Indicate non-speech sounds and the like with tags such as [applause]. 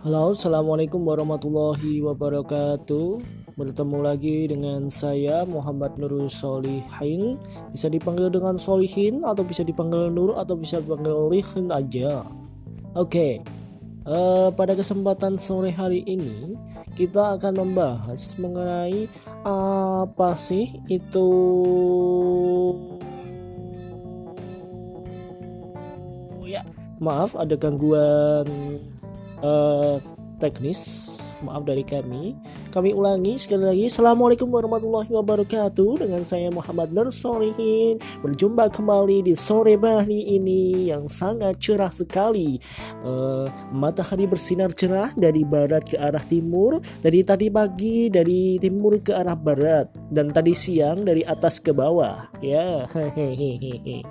Halo, assalamualaikum warahmatullahi wabarakatuh. Bertemu lagi dengan saya Muhammad Nurul Solihin. Bisa dipanggil dengan Solihin atau bisa dipanggil Nur atau bisa dipanggil Lihin aja. Oke, uh, pada kesempatan sore hari ini kita akan membahas mengenai apa sih itu ya maaf ada gangguan uh, teknis maaf dari kami. Kami ulangi sekali lagi Assalamualaikum warahmatullahi wabarakatuh. Dengan saya Muhammad Nur Solihin. Berjumpa kembali di sore hari ini yang sangat cerah sekali. Uh, matahari bersinar cerah dari barat ke arah timur dari tadi pagi dari timur ke arah barat dan tadi siang dari atas ke bawah. Ya [laughs] hehehe